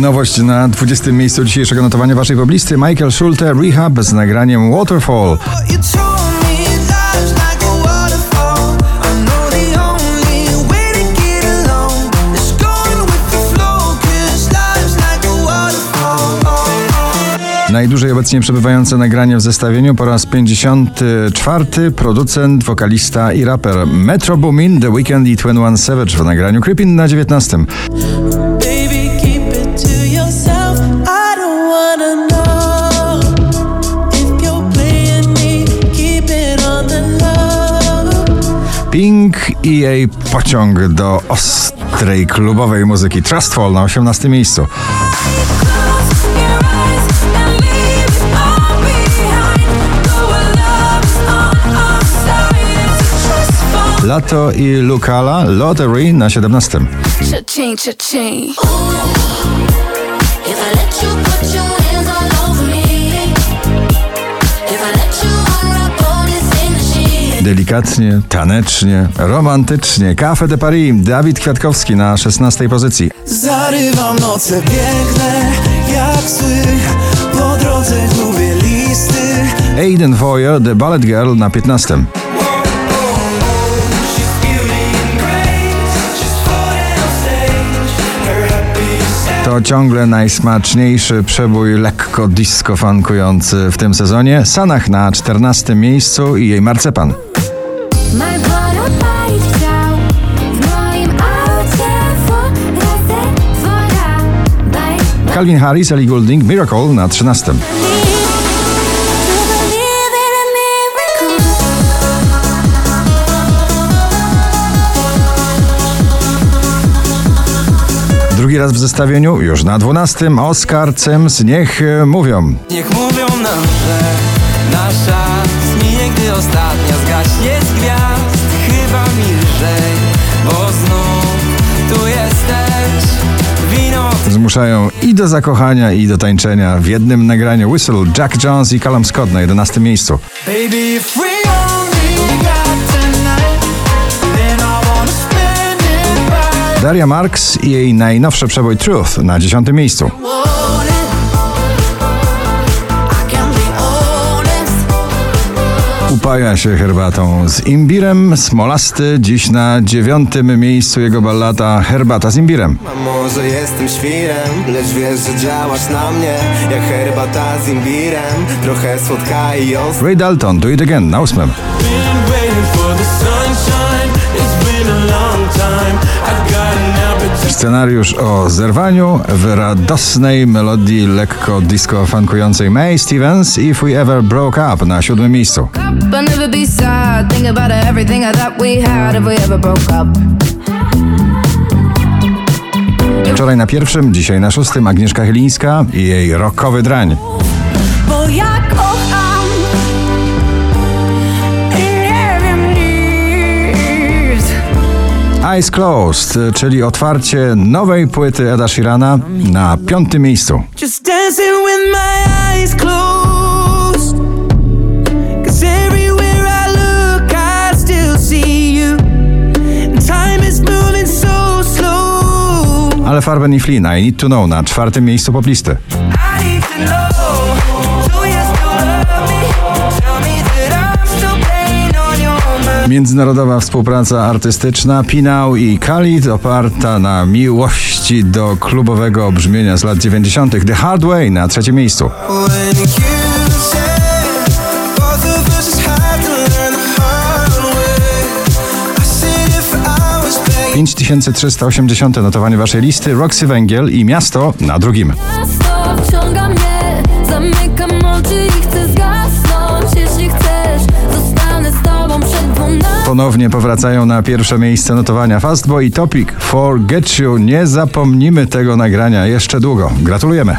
Nowość na 20. miejscu dzisiejszego notowania waszej poblisty Michael Schulte Rehab z nagraniem Waterfall. Najdłużej obecnie przebywające nagranie w zestawieniu po raz 54. Producent, wokalista i raper Metro Boomin, The Weeknd i 21 Savage w nagraniu Creeping na 19. Pink i jej pociąg do ostrej klubowej muzyki Trustful na 18 miejscu. Lato i Lucala Lottery na 17. Delikatnie, tanecznie, romantycznie. Cafe de Paris, Dawid Kwiatkowski na 16 pozycji. Zarywam noce piękne, jak sły, po drodze gubię listy. Aiden Voyer, The Ballet Girl na 15. To ciągle najsmaczniejszy przebój lekko disco funkujący w tym sezonie. Sanach na 14 miejscu i jej marcepan. Calvin Harris, Ellie Goulding, Miracle na 13. Drugi raz w zestawieniu, już na 12. Oscar Cems, niech e, mówią. Niech mówią nam, że nasza zminie, gdy ostatnia zgaśnie z gwiazd. Chyba mi lżej, bo znów tu jesteś. Wino... Zmuszają i do zakochania, i do tańczenia w jednym nagraniu Whistle, Jack Jones i Callum Scott na 11 miejscu. Baby, Daria Marks i jej najnowszy przebój Truth na dziesiątym miejscu. Upaja się herbatą z imbirem, smolasty, dziś na dziewiątym miejscu jego ballata Herbata z imbirem. A może jestem świrem, lecz wiesz, że działasz na mnie jak herbata z imbirem, trochę słodka i ostra. Ray Dalton, Do It Again na ósmym. Scenariusz o zerwaniu w radosnej melodii lekko disco funkującej May Stevens If We Ever Broke Up na siódmym miejscu. Wczoraj na pierwszym, dzisiaj na szóstym Agnieszka Chylińska i jej rockowy drań. Eyes Closed, czyli otwarcie nowej płyty Eda Sheerana na piątym miejscu. Ale Farben i Flynn, I Need To Know na czwartym miejscu poplisty. Międzynarodowa współpraca artystyczna Pinał i Khalid oparta na miłości do klubowego brzmienia z lat 90. The Hard Way na trzecim miejscu. 5380 notowanie waszej listy Roxy Węgiel i Miasto na drugim. Ponownie powracają na pierwsze miejsce notowania Fastboy i Topic. Forget You. Nie zapomnimy tego nagrania jeszcze długo. Gratulujemy.